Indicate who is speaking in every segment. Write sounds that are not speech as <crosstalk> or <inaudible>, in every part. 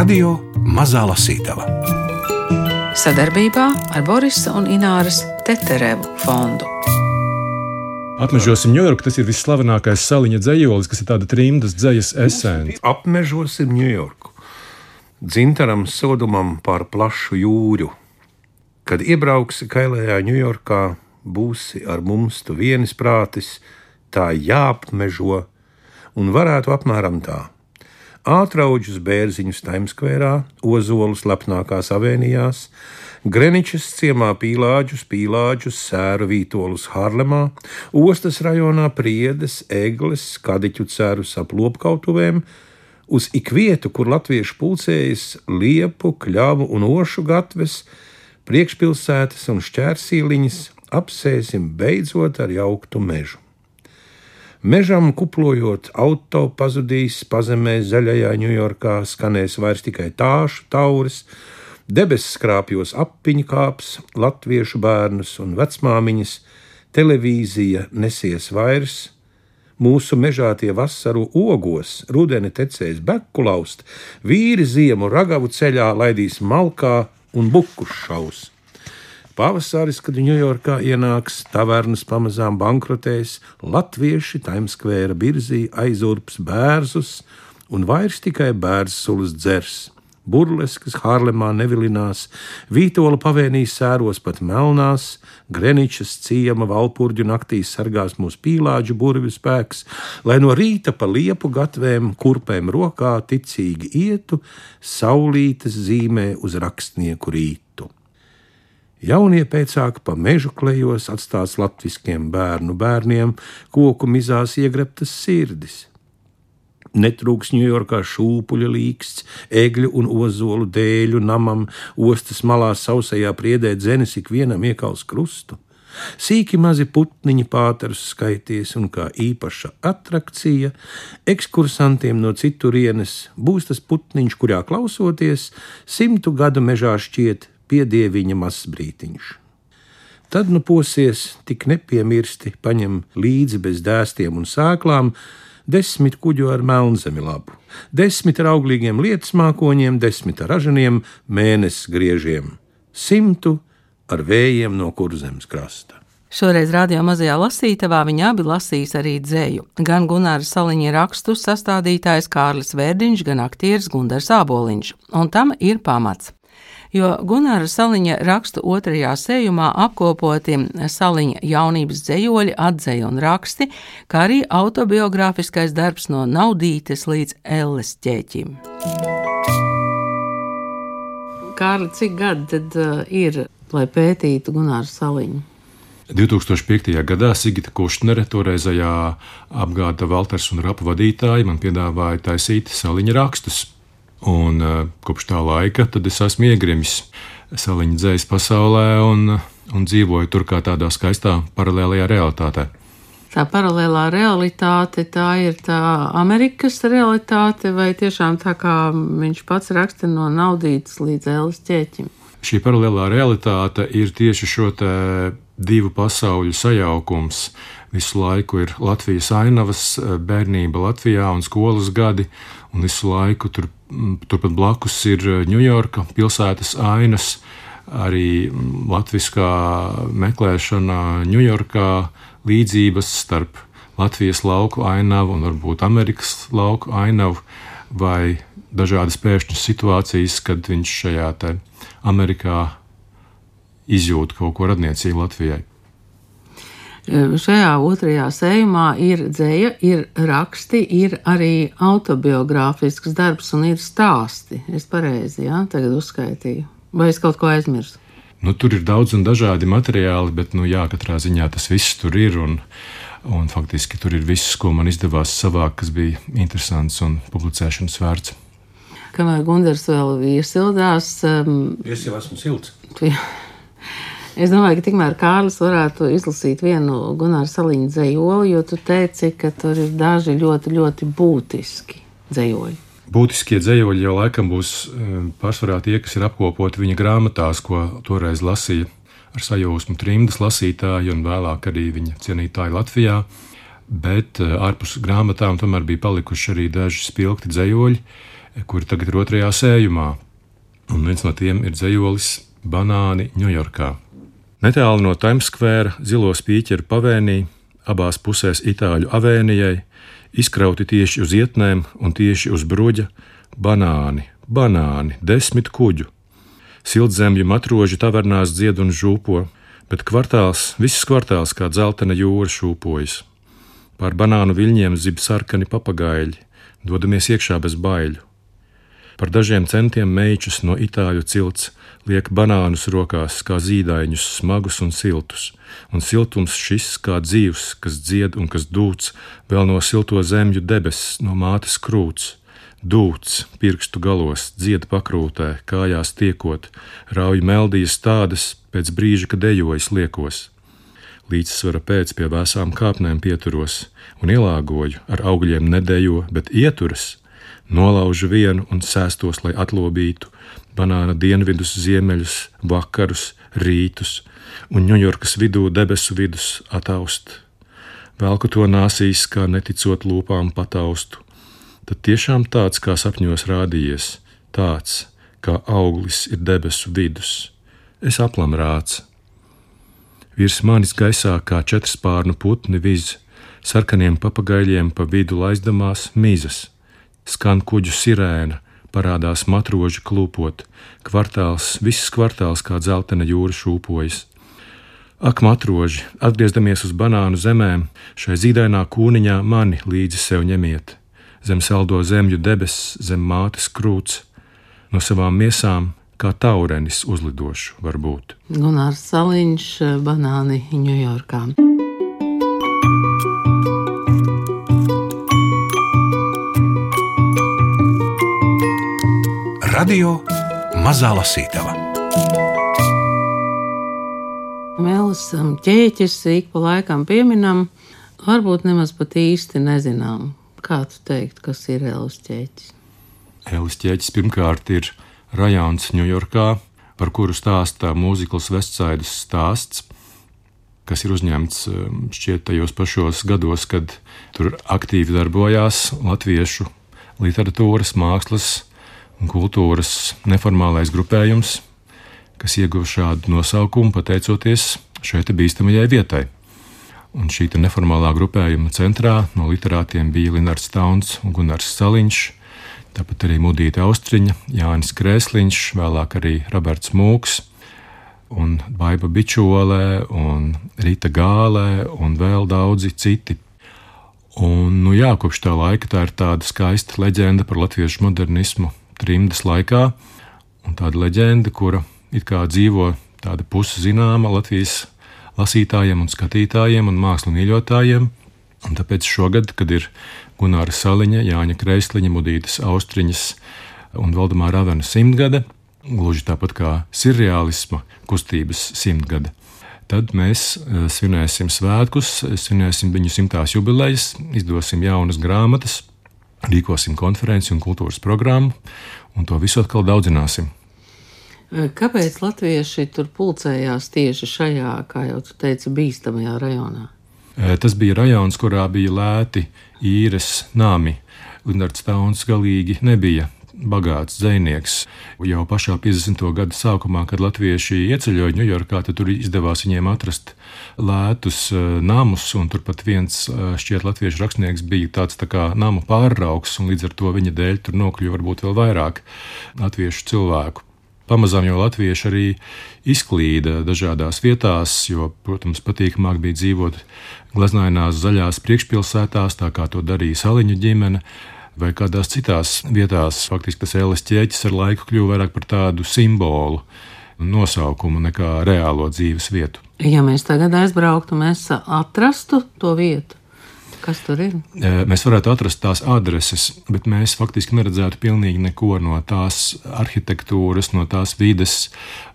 Speaker 1: Radio Mazā Lasītava
Speaker 2: sadarbībā ar Borisa un Ināras Teterevu fondu.
Speaker 3: Apmežosim Ņujorku, tas ir visslavenākais saliņa dzējolis, kas ir tāda trimdas dzējas esence.
Speaker 4: Apmežosim Ņujorku, dzintaram sodumam pār plašu jūru. Kad iebrauksi kailējā Ņujorkā, būsi ar mums tu vienisprātis, tā jāapmežo, un varētu apmēram tā ātrauģus bērziņus Taimskvērā, ozolus lepnākās avēnijās, Greničas ciemā pīlāģus, pīlāģus, sēru vītolus Harlemā, ostas rajonā priedes, egles, kadiķu cerus ap lopkautuvēm, uz ikvietu, kur latvieši pulcējas liepu, kļavu un ošu gatves, priekšpilsētas un šķērsīliņas, apsēsim beidzot ar jauktu mežu. Mežam kuplojot, auto pazudīs pazemē zaļajā Ņujorkā, skanēs vairs tikai tāšu tauris, debesis skrāpjos apiņu kāps, latviešu bērnus un vecmāmiņas, televīzija nesies vairs, mūsu mežā tie vasaru ogos, rudeni tecēs beku laust, vīri ziemu ragavu ceļā laidīs malkā un bukus šaus. Pavasaris, kad Ņujorkā ienāks, tavernas pamazām bankrotēs, latvieši Taimskvēra birzī aizurps bērzus un vairs tikai bērzulis dzers. Burleskas Hārlemā nevilinās, Vītola pavēnīs sēros pat melnās, Greničas ciema valpurģu naktīs sargās mūsu pīlāģu burvju spēks, lai no rīta pa liepu gatvēm, kurpēm rokā ticīgi ietu, saulītes zīmē uz rakstnieku rītu. Jaunie pēcāki pa mežu klejos atstās latviskiem bērnu bērniem, koku mizās iegreptas sirdis. Netrūks Ņujorkā šūpuļa līksts, egļu un ozolu dēļu namam, ostas malā sausajā priedē dzenes ikvienam iekals krustu. Sīki mazi putniņi pāterus skaities, un kā īpaša attrakcija ekskursantiem no citurienes būs tas putniņš, kurā klausoties, simtu gadu mežā šķiet piedieviņa mazs brītiņš. Tad nu posies, tik nepiemirsti, paņem līdzi bez dēstiem un sēklām, desmit kuģu ar melnzemi labu, desmit ar auglīgiem lietas mākoņiem, desmit ar ražaniem mēnesis griežiem, simtu ar vējiem no kurzemes krasta.
Speaker 2: Šoreiz radio mazajā lasītavā viņi abi lasīs arī dzēju. Gan Gunārs Saliņa rakstus sastādītājs Kārlis Vērdiņš, gan aktieris Gundars Āboliņš, un tam ir pamats jo Gunāra Saliņa rakstu otrajā sējumā apkopoti Saliņa jaunības dzējoļi, atzeja un raksti, kā arī autobiogrāfiskais darbs no naudītes līdz elles ķēķim. Kārli, cik gadi tad uh, ir, lai pētītu Gunāru Saliņu?
Speaker 3: 2005. gadā Sigita Kušnere, toreizējā apgāda Valters un Rapa vadītāja, man piedāvāja taisīt saliņa rakstus. Un uh, kopš tā laika es esmu iegrimis saliņu dzējas pasaulē un, un dzīvoju tur kā tādā skaistā paralēlajā realitātē.
Speaker 2: Tā paralēlā realitāte, tā ir tā Amerikas realitāte, vai tiešām tā kā viņš pats raksta no naudītas līdz ēlas ķēķim?
Speaker 3: Šī paralēlā realitāte ir tieši šo divu pasauļu sajaukums. Visu laiku ir Latvijas ainavas, bērnība Latvijā un skolas gadi, un visu laiku tur turpat blakus ir Ņujorka eh, pilsētas ainas, arī mm, latviskā meklēšana Ņujorkā, līdzības starp Latvijas lauku ainavu un varbūt Amerikas lauku ainavu, vai dažādas pēkšņas situācijas, kad viņš šajā Amerikā izjūt kaut ko radniecīgu Latvijai.
Speaker 2: Šajā otrajā sējumā ir dzēja, ir raksti, ir arī autobiogrāfisks darbs un ir stāsti. Es pareizi, jā, tagad uzskaitīju. Vai es kaut ko aizmirsu?
Speaker 3: Nu, tur ir daudz un dažādi materiāli, bet, nu, jā, katrā ziņā tas viss tur ir. Un, un faktiski tur ir viss, ko man izdevās savākt, kas bija interesants un publicēšanas vērts.
Speaker 2: Kamēr Gunārs vēl iesildās, um,
Speaker 4: es jau esmu silts.
Speaker 2: Es domāju, ka tikmēr Kārlis varētu izlasīt vienu Gunāra Saliņa dzējoli, jo tu teici, ka tur ir daži ļoti, ļoti būtiski dzējoļi.
Speaker 3: Būtiskie dzējoļi jau laikam būs eh, pārsvarā tie, kas ir apkopoti viņa grāmatās, ko toreiz lasīja ar sajūsmu trimdas lasītāji un vēlāk arī viņa cienītāji Latvijā. Bet eh, ārpus grāmatām tomēr bija palikuši arī daži spilgti dzējoļi, kuri tagad ir otrajā sējumā. Un viens no tiem ir dzējolis Banāni Ņujorkā. Netālu no Square, zilo spīķeru pavēnī, abās pusēs Itāļu avēnijai, izkrauti tieši uz ietnēm un tieši uz bruģa banāni, banāni, desmit kuģu. Siltzemju matroži tavernās dzied un žūpo, bet kvartāls, viss kvartāls kā dzeltena jūra šūpojas. Pār banānu viļņiem zib sarkani papagaļi, dodamies iekšā bez baiļu. Par dažiem centiem meičus no itāļu cilts liek banānus rokās, kā zīdaiņus, smagus un siltus, un siltums šis kā dzīvs, kas dzied un kas dūts vēl no silto zemju debesis, no mātes krūts. Dūts, pirkstu galos, dzied pakrūtē, kājās tiekot, rauj meldijas tādas, pēc brīža, kad ejojas liekos. Līdzsvara pēc pie vēsām kāpnēm pieturos un ielāgoju, ar augļiem nedējo, bet ieturas, nolaužu vienu un sēstos, lai atlobītu, banāna dienvidus, ziemeļus, vakarus, rītus, un Ņujorkas vidū debesu vidus ataust. Velku to nāsīs, kā neticot lūpām pataustu. Tad tiešām tāds, kā sapņos rādījies, tāds, kā auglis ir debesu vidus. Es aplam rāts. Virs manis gaisā kā četrspārnu putni viz, sarkaniem papagaļiem pa vidu laizdamās mizas, skan kuģu sirēna, parādās matroži klūpot, kvartāls, viss kvartāls kā dzeltena jūra šūpojas. Ak, matroži, atgriezdamies uz banānu zemēm, šai zīdainā kūniņā mani līdzi sev ņemiet, zem saldo zemju debesis, zem mātes krūts, no savām miesām, kā taurenis uzlidošu, varbūt.
Speaker 2: Gunārs Saliņš, banāni Ņujorkā.
Speaker 1: Radio Mazā Lasītava.
Speaker 2: Mēlis ķēķis ik pa laikam pieminam, varbūt nemaz pat īsti nezinām. Kā tu teikt, kas ir Elis ķēķis?
Speaker 3: Elis ķēķis pirmkārt ir rajons Ņujorkā, par kuru stāsta mūzikls Vestsaidas stāsts, kas ir uzņemts šķiet tajos pašos gados, kad tur aktīvi darbojās latviešu literatūras, mākslas un kultūras neformālais grupējums, kas ieguva šādu nosaukumu pateicoties šai bīstamajai vietai. Un šī neformālā grupējuma centrā no literātiem bija Linnards Tauns un Gunārs Saliņš, tāpat arī Mudīta Austriņa, Jānis Krēsliņš, vēlāk arī Roberts Mūks, un Baiba Bičolē, un Rīta Gālē, un vēl daudzi citi. Un, nu jā, kopš tā laika tā ir tāda skaista leģenda par latviešu modernismu trimdas laikā, un tāda leģenda, kura it kā dzīvo tāda pusi zināma Latvijas lasītājiem un skatītājiem un mākslu mīļotājiem. Un tāpēc šogad, kad ir Gunāra Saliņa, Jāņa Kreisliņa, Mudītas Austriņas un Valdemāra Ravena simtgade, gluži tāpat kā surreālisma kustības simtgade, tad mēs eh, svinēsim svētkus, svinēsim viņu simtās jubilejas, izdosim jaunas grāmatas, rīkosim konferenci un kultūras programmu, un to visu atkal daudzināsim.
Speaker 2: Kāpēc latvieši tur pulcējās tieši šajā, kā jau teici, bīstamajā rajonā?
Speaker 3: Tas bija rajons, kurā bija lēti īres nami. Linnards Tauns galīgi nebija bagāts dzinieks. Jau pašā 50. gada sākumā, kad latvieši ieceļoja Ņujorkā, tad tur izdevās viņiem atrast lētus uh, namus, un turpat viens uh, šķiet latviešu rakstnieks bija tāds tā kā namu pārraugs, un līdz ar to viņa dēļ tur nokļuva varbūt vēl vairāk latviešu cilvēku. Pamazām jau latvieši arī izklīda dažādās vietās, jo, protams, patīkamāk bija dzīvot glaznainās zaļās priekšpilsētās, tā kā to darīja Saliņu ģimene vai kādās citās vietās. Faktiski tas ēles ķēķis ar laiku kļuva vairāk par tādu simbolu nosaukumu nekā reālo dzīves vietu.
Speaker 2: Ja mēs tagad aizbrauktu, mēs atrastu to vietu. Kas tur ir?
Speaker 3: Mēs varētu atrast tās adreses, bet mēs faktiski neredzētu pilnīgi neko no tās arhitektūras, no tās vides,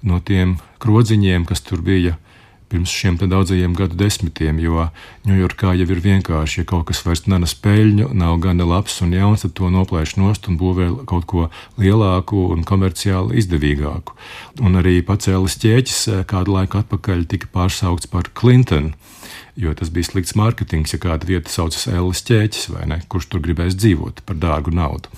Speaker 3: no tiem krodziņiem, kas tur bija pirms šiem daudzajiem gadu desmitiem, jo Ņujorkā jau ir vienkārši, ja kaut kas vairs nenes peļņu, nav gana labs un jauns, tad to noplēš nost un būvē kaut ko lielāku un komerciāli izdevīgāku. Un arī pacēlis ķēķis eh, kādu laiku atpakaļ tika pārsaukts par Clinton jo tas bija slikts mārketings, ja kāda vieta saucas Ēlas ķēķis, vai ne, kurš tur gribēs dzīvot par dārgu naudu.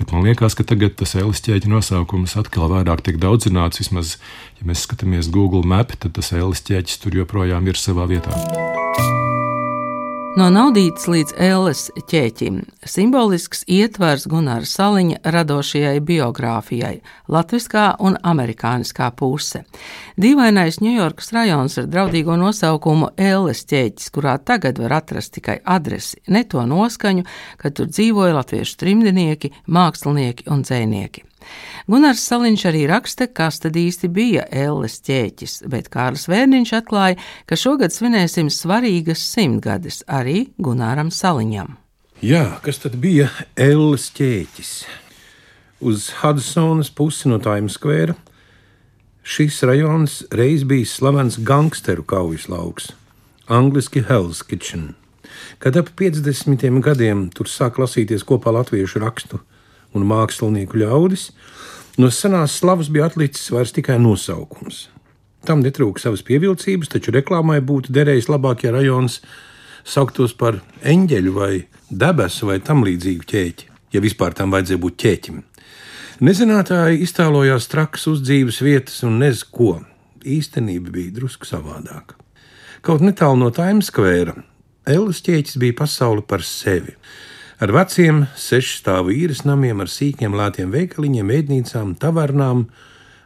Speaker 3: Bet man liekas, ka tagad tas Ēlas ķēķa nosaukums atkal vairāk tiek daudzināts. Vismaz, ja mēs skatāmies Google Map, tad tas Ēlas ķēķis tur joprojām ir savā vietā.
Speaker 2: No naudītes līdz ēles ķēķim - simbolisks ietvers Gunāra Saliņa radošajai biogrāfijai, latviskā un amerikāniskā puse. Dīvainais Ņujorkas rajons ar draudīgo nosaukumu ēles ķēķis, kurā tagad var atrast tikai adresi, ne to noskaņu, kad tur dzīvoja latviešu trimdinieki, mākslinieki un dzēnieki. Gunārs Saliņš arī raksta, kas tad īsti bija Elles ķēķis, bet Kārlis Vērniņš atklāja, ka šogad svinēsim svarīgas simtgades arī Gunāram Saliņam.
Speaker 4: Jā, kas tad bija Elles ķēķis? Uz Hudsonas pusi no Times Square šis rajons reiz bija slavens gangsteru kaujas lauks, angļuiski Hell's Kitchen. Kad ap 50 gadiem tur sāk lasīties kopā latviešu rakstu un mākslinieku ļaudis, no senās slavas bija atlicis vairs tikai nosaukums. Tam netrūka savas pievilcības, taču reklāmai būtu derējis labāk, ja rajons sauktos par eņģeļu vai debesu vai tam līdzīgu ķēķi, ja vispār tam vajadzēja būt ķēķim. Nezinātāji iztēlojās trakas uzdzīves vietas un nez ko. Īstenība bija drusku savādāka. Kaut netālu no Times Square, Ellis ķēķis bija pasaule par sevi ar veciem sešstāvu īres namiem, ar sīkiem lētiem veikaliņiem, ēdnīcām, tavernām,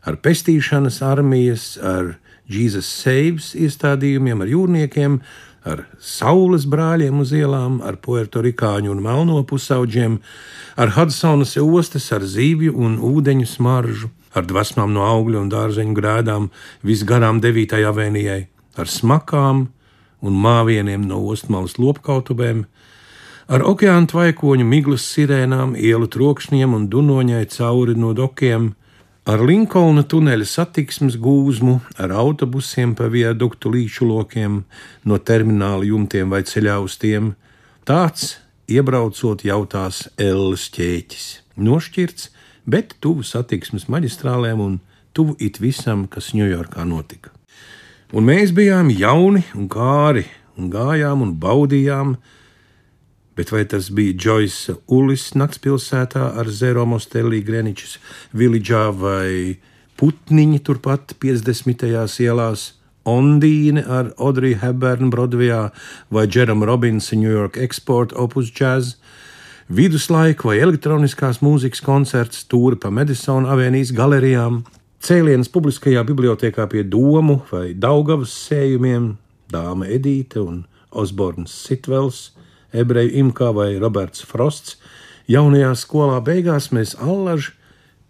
Speaker 4: ar pestīšanas armijas, ar Jesus Saves iestādījumiem, ar jūrniekiem, ar saules brāļiem uz ielām, ar puertorikāņu un melno pusauģiem, ar Hudsonas ostas, ar zīvju un ūdeņu smaržu, ar dvesmām no augļu un dārzeņu grēdām, visgarām devītajā vēnijai, ar smakām un māvieniem no ostmalas lopkautubēm, Ar okeāna tvaikoņu, miglas sirēnām, ielu trokšņiem un dunoņai cauri no dokiem, ar Linkolna tuneļa satiksmes gūzmu, ar autobusiem pa viaduktu līču lokiem, no termināla jumtiem vai ceļā uz tiem, tāds iebraucot jautās Elles ķēķis, nošķirts, bet tuvu satiksmes maģistrālēm un tuvu it visam, kas Ņujorkā notika. Un mēs bijām jauni un kāri, un gājām un baudījām, Bet vai tas bija Džoisa Ulis naktspilsētā ar Zero Mostelī Greničs Vilidžā vai Putniņi turpat 50. ielās, Ondīne ar Audrey Hepburn Broadwayā vai Jerome Robinsa New York Export Opus Jazz, viduslaiku vai elektroniskās mūzikas koncerts, tūri pa Madisona avēnijas galerijām, cēliens publiskajā bibliotekā pie domu vai Daugavas sējumiem, dāma Edīte un Osborns Sitvels, ebreju imkā vai Roberts Frosts, jaunajā skolā beigās mēs allaž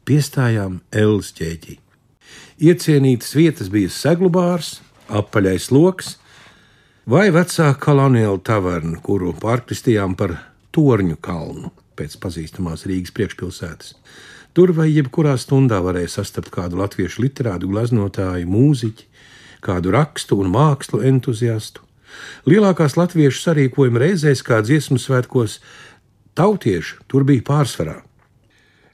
Speaker 4: piestājām Elles ķēķī. Iecienītas vietas bija seglubārs, apaļais loks vai vecā koloniāla taverna, kuru pārkristījām par torņu kalnu pēc pazīstamās Rīgas priekšpilsētas. Tur vai jebkurā stundā varēja sastapt kādu latviešu literātu, gleznotāju, mūziķi, kādu rakstu un mākslu entuziastu. Lielākās latviešu sarīkojuma reizēs, kā dziesmu svētkos, tautieši tur bija pārsvarā.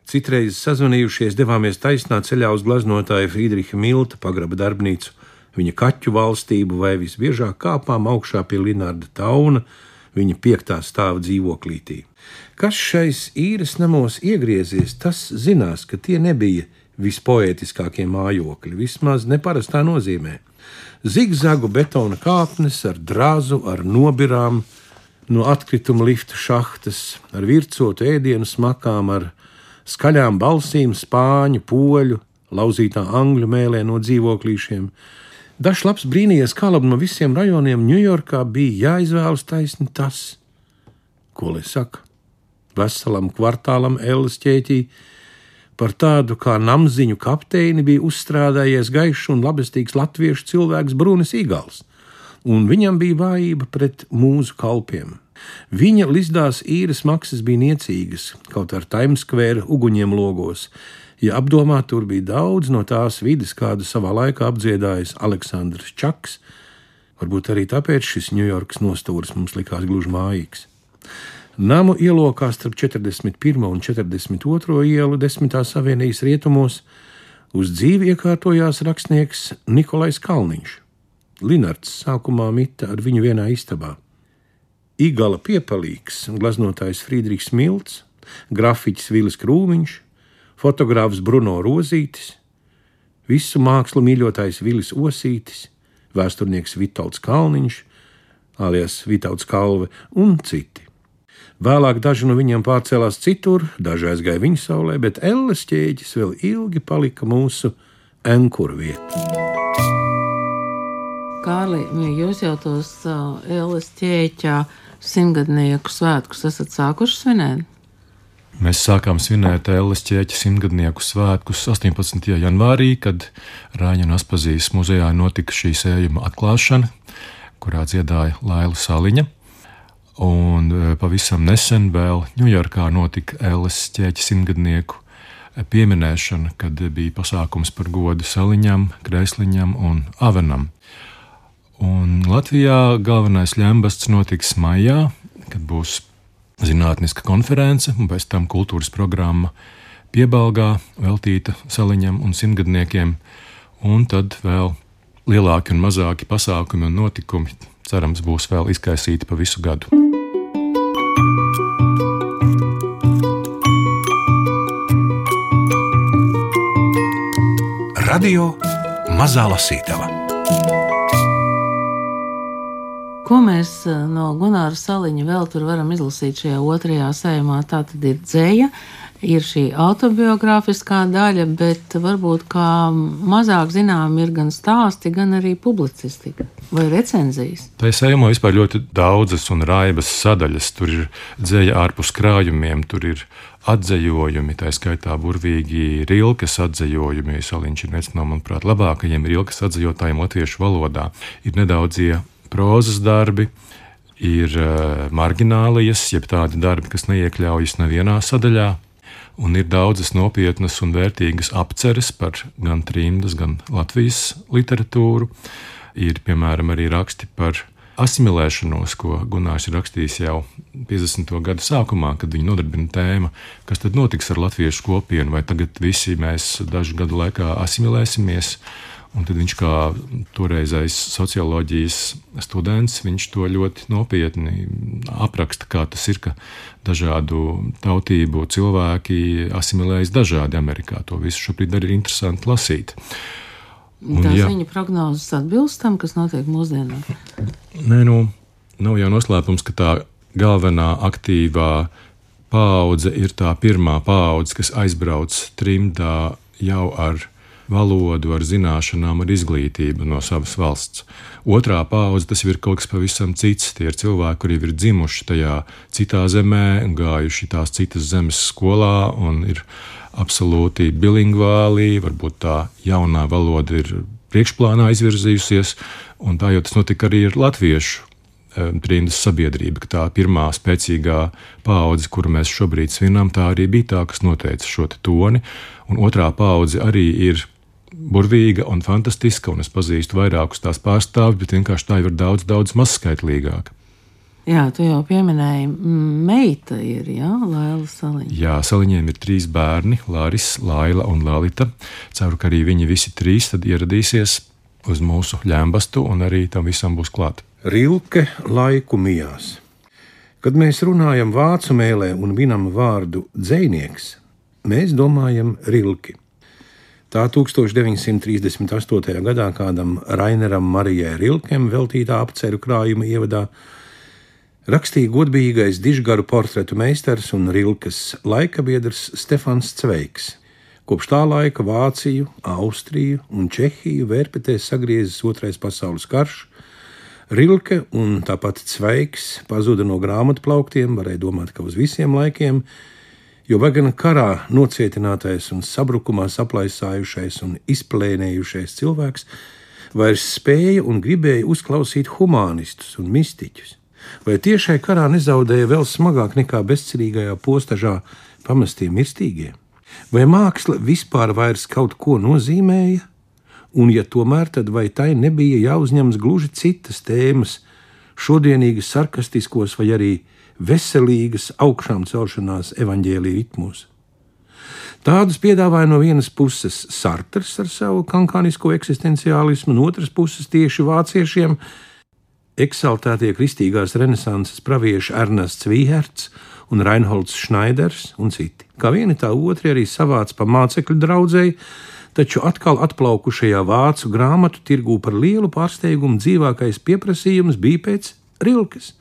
Speaker 4: Citreiz sazvanījušies, devāmies taisnā ceļā uz gleznotāja Friedricha Milta pagraba darbnīcu, viņa kaķu valstību vai visbiežāk kāpām augšā pie Linārda Tauna, viņa piektā stāva dzīvoklītī. Kas šais īres namos iegriezies, tas zinās, ka tie nebija vispoētiskākie mājokļi, vismaz neparastā nozīmē zigzagu betona kāpnes ar drāzu, ar nobirām, no atkrituma lifta šahtas, ar vircotu ēdienu smakām, ar skaļām balsīm, spāņu, poļu, lauzītā angļu mēlē no dzīvoklīšiem. Dažs labs brīnījies, kā labi no visiem rajoniem Ņujorkā bija jāizvēlas taisni tas, ko lai saka. Veselam kvartālam Ēlas ķēķī Par tādu kā namziņu kapteini bija uzstrādājies gaišs un labestīgs latviešu cilvēks Brūnis Igals, un viņam bija vājība pret mūsu kalpiem. Viņa lizdās īres maksas bija niecīgas, kaut ar Square uguņiem logos. Ja apdomā, tur bija daudz no tās vidas, kādu savā laikā apdziedājis Aleksandrs Čaks, varbūt arī tāpēc šis Ņujorkas nostūris mums likās gluži mājīgs. Namu ielokā starp 41. un 42. ielu 10. savienības rietumos uz dzīvi iekārtojās rakstnieks Nikolais Kalniņš. Linards sākumā mita ar viņu vienā istabā. Igala piepalīgs, glaznotājs Friedrichs Milts, grafiķis Vilis Krūmiņš, fotogrāfs Bruno Rozītis, visu mākslu mīļotājs Vilis Osītis, vēsturnieks Vitauts Kalniņš, alias Vitauts Kalve un citi. Vēlāk daži no viņiem pārcēlās citur, daži aizgāja viņa saulē, bet Elles ķēģis vēl ilgi palika mūsu enkuru vietā.
Speaker 2: Kārli, jūs jau tos uh, Elles ķēķā simtgadnieku svētkus esat sākuši svinēt?
Speaker 3: Mēs sākām svinēt Ēlas ķēķa simtgadnieku svētkus 18. janvārī, kad Rāņa un Aspazijas muzejā notika šī sējuma atklāšana, kurā dziedāja Laila Saliņa. Un e, pavisam nesen vēl Ņujorkā notika Ēlas ķēķa simtgadnieku pieminēšana, kad bija pasākums par godu Saliņam, Kreisliņam un Avenam. Un Latvijā galvenais ļembasts notiks maijā, kad būs zinātniska konference un pēc tam kultūras programma piebalgā veltīta saliņam un simtgadniekiem, un tad vēl lielāki un mazāki pasākumi un notikumi, cerams, būs vēl izkaisīti pa visu gadu.
Speaker 1: Radio Mazā Lasītava
Speaker 2: Ko mēs eh, no Gunāra Saliņa vēl tur varam izlasīt šajā otrajā sējumā? Tā tad ir dzēja, ir šī autobiogrāfiskā daļa, bet varbūt kā mazāk zinām ir gan stāsti, gan arī publicistika vai recenzijas.
Speaker 3: Tā ir sējumā vispār ļoti daudzas un raibas sadaļas. Tur ir dzēja ārpus krājumiem, tur ir atzējojumi, tā skaitā burvīgi rilkas atzējojumi. Saliņš ir viens no, manuprāt, labākajiem rilkas atzējotājiem latviešu valodā. Ir nedaudzie prozas darbi, ir uh, marginālijas, jeb tādi darbi, kas neiekļaujas nevienā sadaļā. Un ir daudzas nopietnas un vērtīgas apceres par gan trījus, gan Latvijas literatūru. Ir piemēram arī raksti par asimilēšanos, ko Gunārs ir rakstījis jau 50. gada sākumā, kad viņa nodarbina tēmu, kas tad notiks ar latviešu kopienu, vai tagad visi mēs dažu gadu laikā asimilēsimies. Un tad viņš, kā toreizais socioloģijas students, viņš to ļoti nopietni apraksta, kā tas ir, ka dažādu tautību cilvēki asimilējas dažādi Amerikā. To visu šobrīd arī ir interesanti lasīt.
Speaker 2: Un, Tās jā, viņa prognozes atbilst tam, kas notiek mūsdienās.
Speaker 3: Nē, nu, nav jau noslēpums, ka tā galvenā aktīvā paudze ir tā pirmā paudze, kas aizbrauc trimdā jau ar valodu, ar zināšanām, ar izglītību no savas valsts. Otrā paudze tas ir kaut kas pavisam cits. Tie ir cilvēki, kuri ir dzimuši tajā citā zemē, gājuši tās citas zemes skolā un ir absolūti bilingvāli. Varbūt tā jaunā valoda ir priekšplānā izvirzījusies, un tā jau tas notika arī ar latviešu trījus sabiedrība, ka tā pirmā spēcīgā paudze, kuru mēs šobrīd svinām, tā arī bija tā, kas noteica šo toni. Un otrā paudze arī ir burvīga un fantastiska, un es pazīstu vairākus tās pārstāvjus, bet vienkārši tā jau ir daudz, daudz mazskaitlīgāka.
Speaker 2: Jā, tu jau pieminēji, meita ir, jā, Laila Saliņa.
Speaker 3: Jā, Saliņiem ir trīs bērni, Lāris, Laila un Lalita. Ceru, ka arī viņi visi trīs tad ieradīsies uz mūsu ļēmbastu un arī tam visam būs klāt.
Speaker 4: Rilke laiku mijās. Kad mēs runājam vācu mēlē un minam vārdu dzēnieks, mēs domājam Rilki. Tā 1938. gadā kādam Raineram Marijai Rilkem veltītā apceru krājuma ievadā rakstīja godīgais dižgaru portretu meistars un Rilkas laikabiedrs Stefans Cveigs. Kopš tā laika Vāciju, Austriju un Čehiju vērpetēs sagriezis Otrais pasaules karš. Rilke un tāpat Cveigs pazuda no grāmatu plauktiem, varēja domāt, ka uz visiem laikiem, jo Vagana karā nocietinātais un sabrukumā saplaisājušais un izplēnējušais cilvēks vairs spēja un gribēja uzklausīt humanistus un mistiķus, vai tiešai karā nezaudēja vēl smagāk nekā bezcerīgajā postažā pamestie mirstīgie, vai māksla vispār vairs kaut ko nozīmēja, un ja tomēr tad vai tai nebija jāuzņemas gluži citas tēmas, šodienīgas sarkastiskos vai arī veselīgas augšām celšanās evaņģēlīja ritmos. Tādus piedāvāja no vienas puses Sartrs ar savu kankānisko eksistenciālismu, no otras puses tieši vāciešiem eksaltētie kristīgās renesanses pravieši Ernests Vīherts un Reinholds Schneiders un citi. Kā vieni tā otri arī savāca pa mācekļu draudzēji, taču atkal atplaukušajā vācu grāmatu tirgū par lielu pārsteigumu dzīvākais pieprasījums bija pēc Rilkes.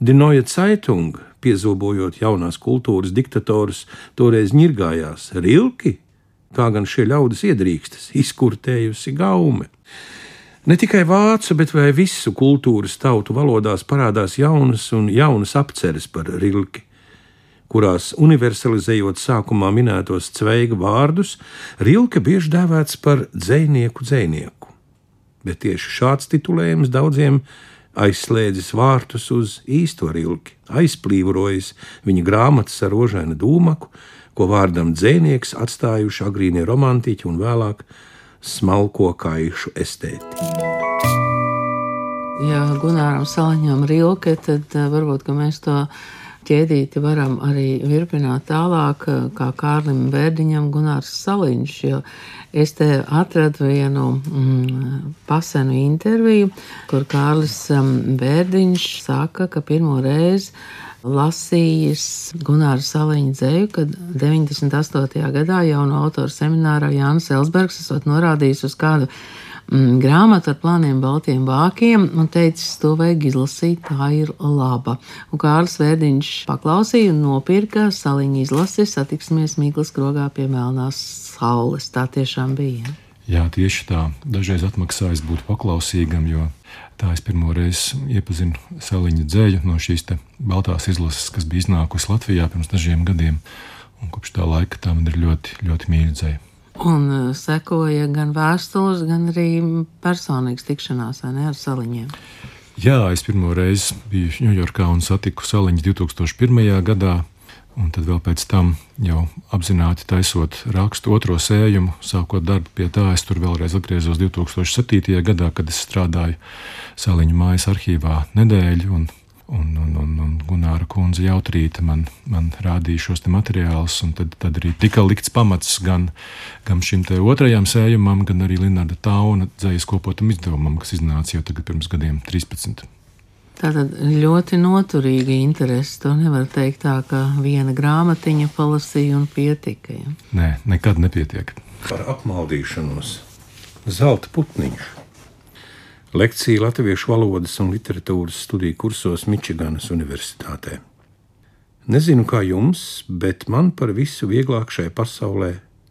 Speaker 4: Dinoja Zeitung, piezobojot jaunās kultūras diktatorus, toreiz ņirgājās Rilki, kā gan šie ļaudis iedrīkstas, izkurtējusi gaume. Ne tikai vācu, bet arī visu kultūras tautu valodās parādās jaunas un jaunas apceres par Rilki kurās universalizējot sākumā minētos cveiga vārdus, Rilke bieži dēvēts par dzinieku dzinieku. Bet tieši šāds titulējums daudziem aizslēdzis vārtus uz īsto rilki, aizplīvojis viņa grāmatas ar rožainu dūmaku, ko vārdam dzēnieks atstājuši agrīnie romantiķi un vēlāk smalko kaišu estēti.
Speaker 2: Ja Gunāram Saliņam rilke, tad uh, varbūt mēs to ķēdīti varam arī virpināt tālāk, eh, kā Kārlim Bērdiņam Gunārs Saliņš, jo es te atradu vienu mm, pasenu interviju, kur Kārlis um, Bērdiņš saka, ka pirmo reizi lasījis Gunāra Saliņa dzēju, kad 98. gadā jauno autoru seminārā Jānis Elsbergs esot norādījis uz kādu mm, grāmatu ar plāniem baltiem vākiem un teicis, to vajag izlasīt, tā ir laba. Un Kārlis Vērdiņš paklausīja un nopirka saliņu izlasi satiksimies Mīklas krogā pie Melnās saules. Tā tiešām bija.
Speaker 3: Jā, tieši tā. Dažreiz atmaksājas būt paklausīgam, jo tā es pirmo reizi iepazinu saliņu dzēju no šīs baltās izlases, kas bija iznākusi Latvijā pirms dažiem gadiem. Un kopš tā laika tā man ir ļoti, ļoti mīļa dzēja.
Speaker 2: Un uh, sekoja gan vēstules, gan arī personīgas tikšanās ne, ar saliņiem.
Speaker 3: Jā, es pirmo reizi biju Ņujorkā un satiku saliņu 2001. gadā. Un tad vēl pēc tam, jau apzināti taisot rakstu otro sējumu, sākot darbu pie tā, es tur vēlreiz atgriezos 2007. gadā, kad es strādāju Sāliņu mājas arhīvā nedēļu, un Un, un, un, un Gunāra kundze jautrīta man, man rādīja šos materiālus, un tad, tad arī tika likts pamats gan, gan šim otrajam sējumam, gan arī Linarda Tauna dzējas kopotam izdevumam, kas iznāca jau tagad pirms gadiem 13.
Speaker 2: Tātad ļoti noturīga interese. To nevar teikt tā, ka viena grāmatiņa palasīja un pietika. Ja?
Speaker 3: Nē, nekad nepietiek.
Speaker 4: Par apmaldīšanos. Zelta putniņš. Lekcija Latviešu valodas un literatūras studiju kursos Mičiganas Universitātē. Nezinu, kā jums, bet man par visu vieglāk šai pasaulē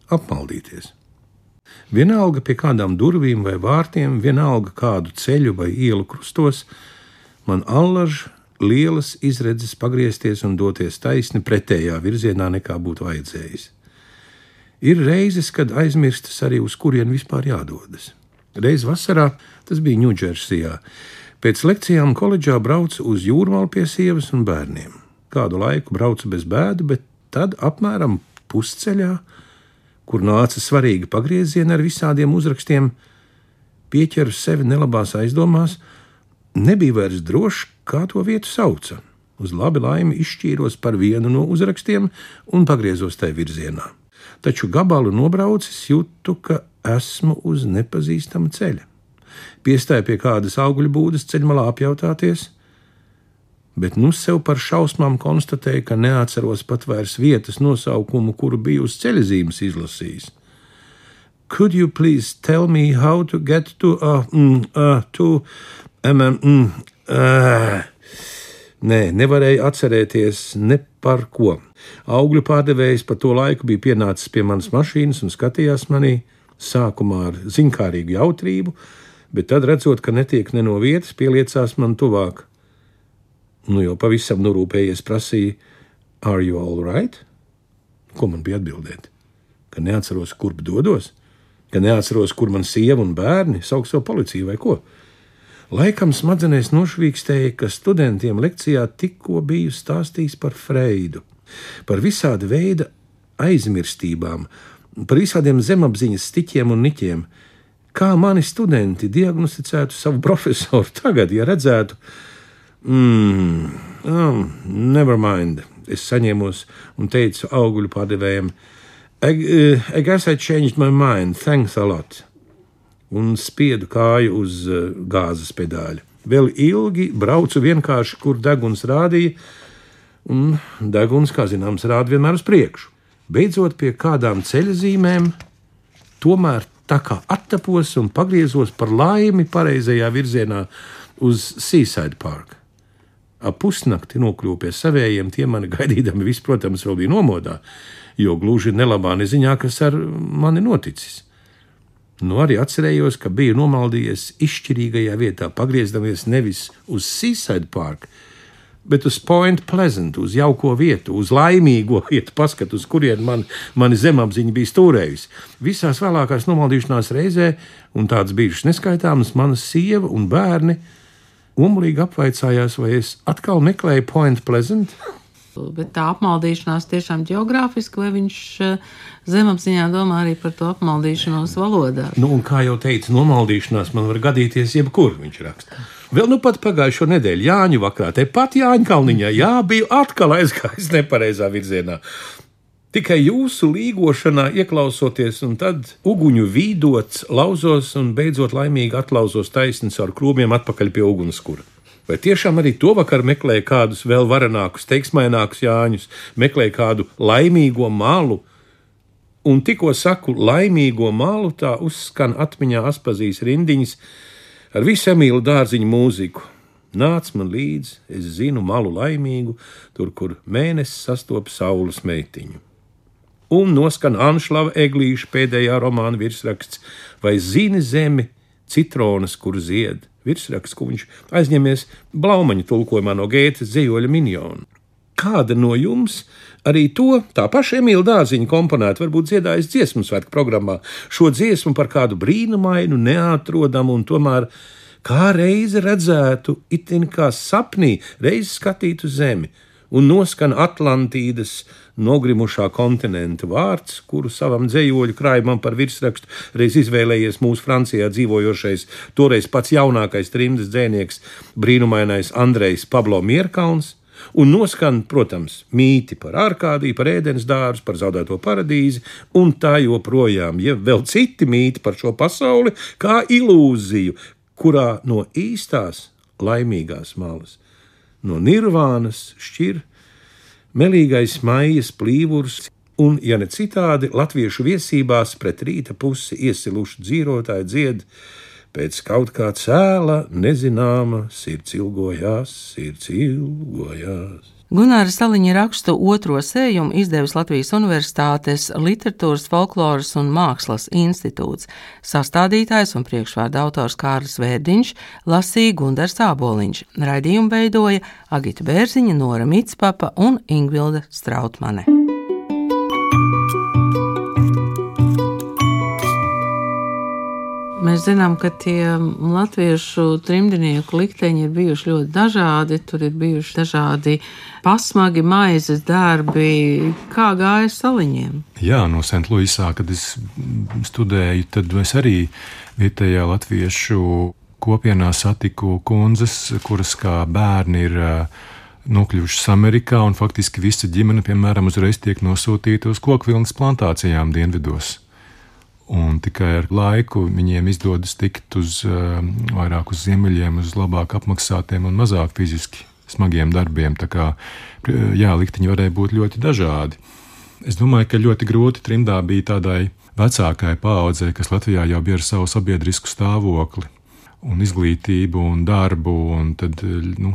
Speaker 4: apmaldīties. Vienalga pie kādām durvīm vai vārtiem, vienalga kādu ceļu vai ielu krustos, man allaž lielas izredzes pagriezties un doties taisni pretējā virzienā, nekā būtu vajadzējis. Ir reizes, kad aizmirstas arī uz kurien vispār jādodas. Reiz vasarā, tas bija Ņūdžersijā, pēc lekcijām koledžā braucu uz jūrmālu pie sievas un bērniem. Kādu laiku braucu bez bēdu, bet tad apmēram pusceļā, kur nāca svarīga pagrieziena ar visādiem uzrakstiem, pieķeru sevi nelabās aizdomās, nebija vairs drošs, kā to vietu sauca. Uz labi laimi izšķīros par vienu no uzrakstiem un pagriezos tajā virzienā. Taču gabalu nobraucis jūtu, ka esmu uz nepazīstama ceļa. Piestāju pie kādas augļu būdas ceļmalā apjautāties, bet nu sev par šausmām konstatēju, ka neatceros pat vairs vietas nosaukumu, kuru biju uz ceļzīmes izlasījis. Could you please tell me how to get to, uh, mm, uh, to, um, mm, uh. Nē, nevarēju atcerēties ne par ko. Augļu pārdevējs pa to laiku bija pienācis pie manas mašīnas un skatījās manī sākumā ar zinkārīgu jautrību, bet tad redzot, ka netiek ne no vietas, pieliecās man tuvāk. Nu, jau pavisam norūpējies, prasīja, Are you all right? Ko man bija atbildēt? Ka neatceros, kurp dodos, ka neatceros, kur man sieva un bērni sauc savu policiju vai ko. Laikam smadzenēs nošvīkstēja, ka studentiem lekcijā tikko biju stāstījis par Freidu, par visāda veida aizmirstībām, par visādiem zemapziņas stiķiem un niķiem. Kā mani studenti diagnosticētu savu profesoru <laughs> tagad, ja redzētu, mmm, oh, never mind. Es saņēmos un teicu augļu pārdevējiem, I, uh, I guess I changed my mind. Thanks a lot. Un spiedu kāju uz uh, gāzes pedāļa. Vēl ilgi braucu vienkārši, kur deguns rādīja, un deguns, kā zināms, rāda vienmēr uz priekšu. Beidzot pie kādām ceļa zīmēm, tomēr tā kā attapos un pagriezos par laimi pareizajā virzienā uz Seaside Park. Ap pusnakti nokļuvu pie savējiem, tie mani <laughs> gaidīdami, viss, protams, vēl bija nomodā, jo gluži nelabā neziņā, kas ar mani noticis. Nu, arī atcerējos, ka biju nomaldījies izšķirīgajā vietā, pagriezdamies nevis uz Seaside Park, bet uz Point Pleasant, uz jauko vietu, uz laimīgo <laughs> vietu, paskatu, uz kurien man, mani zemapziņa bija stūrējusi. Visās vēlākās nomaldīšanās reizē, un tādas bijušas neskaitāmas, manas sieva un bērni umurīgi apvaicājās, vai es atkal meklēju Point Pleasant.
Speaker 2: Bet tā apmaldīšanās tiešām geogrāfiski, vai viņš eh, zemapziņā domā arī par to apmaldīšanos valodā?
Speaker 4: Nu, un kā jau teicu, nomaldīšanās man var gadīties jebkur, viņš raksta. Vēl nu pat pagājušo nedēļu Jāņu vakarā, tepat Jāņa kalniņā, jā, biju atkal aizgājis nepareizā virzienā. Tikai jūsu līgošanā ieklausoties, un tad uguņu vīdots, lauzos un beidzot laimīgi atlauzos taisnīgi ar krūmiem atpakaļ pie ugunskura. Vai tiešām arī to vakar meklēja kādus vēl varenākus, teiksmainākus Jāņus, meklēja kādu laimīgo malu? Un tikko saku laimīgo malu, tā uzskan atmiņā atpazīs rindiņas ar visu Emīlu dārziņu mūziku. Nāc man līdzi, es zinu malu laimīgu, tur, kur mēnesis sastopas saules meitiņu. Un noskan Anšlava Eglīša pēdējā romāna virsraksts, vai zini zemi, citronas, kur zied virsraksts, ko viņš aizņemies Blaumaņa tulkojumā no Gētas dzīvoļa miljonu. Kāda no jums arī to tā paša Emīļa dārziņa komponēta varbūt dziedājas dziesmu svētku programmā, šo dziesmu par kādu brīnumainu, neatrodamu un tomēr kā reizi redzētu, itin kā sapnī, reizi skatītu zemi, un noskan Atlantīdas nogrimušā kontinenta vārds, kuru savam dzējoļu krājumam par virsrakstu reiz izvēlējies mūsu Francijā dzīvojošais, toreiz pats jaunākais trimdas dzēnieks, brīnumainais Andrejs Pablo Mierkalns. Un noskan, protams, mīti par ārkādiju, par ēdienas dārzu, par zaudēto paradīzi, un tā joprojām, ja vēl citi mīti par šo pasauli, kā ilūziju, kurā no īstās laimīgās malas, no nirvānas šķir melīgais maijas plīvurs, un, ja ne citādi, latviešu viesībās pret rīta pusi iesiluši dzīvotāji dzied, pēc kaut kā cēla, nezināma, sirds ilgojās, sirds ilgojās.
Speaker 2: Gunāra Saliņa rakstu otro sējumu izdevusi Latvijas Universitātes Literatūras, Folkloras un Mākslas institūts. Sastādītājs un priekšvārda autors Kārlis Vērdiņš lasīja Gundars Āboliņš. Raidījumu veidoja Agita Bērziņa, Nora Mitspapa un Ingvilda Strautmane. Mēs zinām, ka tie latviešu trimdnieku likteņi ir bijuši ļoti dažādi. Tur ir bijuši dažādi pasmagi, maizes darbi. Kā gāja saliņiem?
Speaker 3: Jā, no Sentlūisā, kad es studēju, tad es arī vietējā latviešu kopienā satiku kundzes, kuras kā bērni ir nokļuvušas Amerikā, un faktiski visa ģimene, piemēram, uzreiz tiek nosūtīta uz kokvilnas plantācijām dienvidos. Un tikai ar laiku viņiem izdodas tikt uz uh, vairāk uz ziemeļiem, uz labāk apmaksātiem un mazāk fiziski smagiem darbiem. Tā kā jā, likteņi varēja būt ļoti dažādi. Es domāju, ka ļoti grūti trimdā bija tādai vecākai paaudzei, kas Latvijā jau bija ar savu sabiedrisku stāvokli. Un izglītību, un darbu, un tad nu,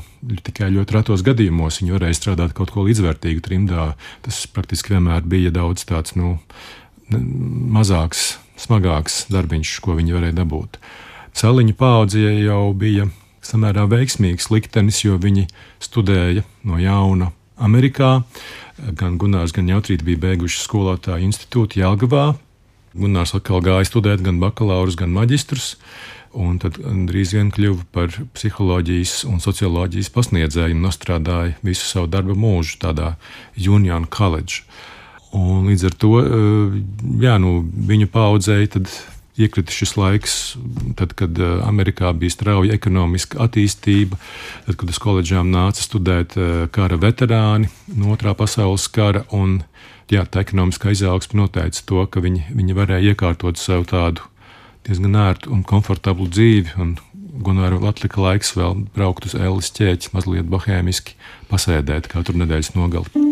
Speaker 3: tikai ļoti retos gadījumos viņi varēja strādāt kaut ko līdzvērtīgu trimdā. Tas praktiski vienmēr bija daudz tāds, nu, mazāks smagāks darbiņš, ko viņi varēja dabūt. Celiņa paudzē jau bija samērā veiksmīgs liktenis, jo viņi studēja no jauna Amerikā. Gan Gunārs, gan Jautrīt bija beiguši skolotāju institūtu Jelgavā. Gunārs atkal gāja studēt gan bakalaurus, gan maģistrus, un tad drīz vien kļuva par psiholoģijas un socioloģijas pasniedzēju un strādāja visu savu darba mūžu tādā Union College. Un līdz ar to eh, jā, nu, viņu paudzēji iekrita šis laiks, tad, kad eh, Amerikā bija strauja ekonomiska attīstība, tad, kad uz koledžām nāca studēt eh, kara veterāni no otrā pasaules kara. Un, jā, tā ekonomiskā izaugsme noteica to, ka viņi, viņi varēja iekārtot sev tādu diezgan ērtu un komfortablu dzīvi. Un Gunāra atlika laiks vēl braukt uz Ellis ķēķi, mazliet bohēmiski pasēdēt katru nedēļas nogali.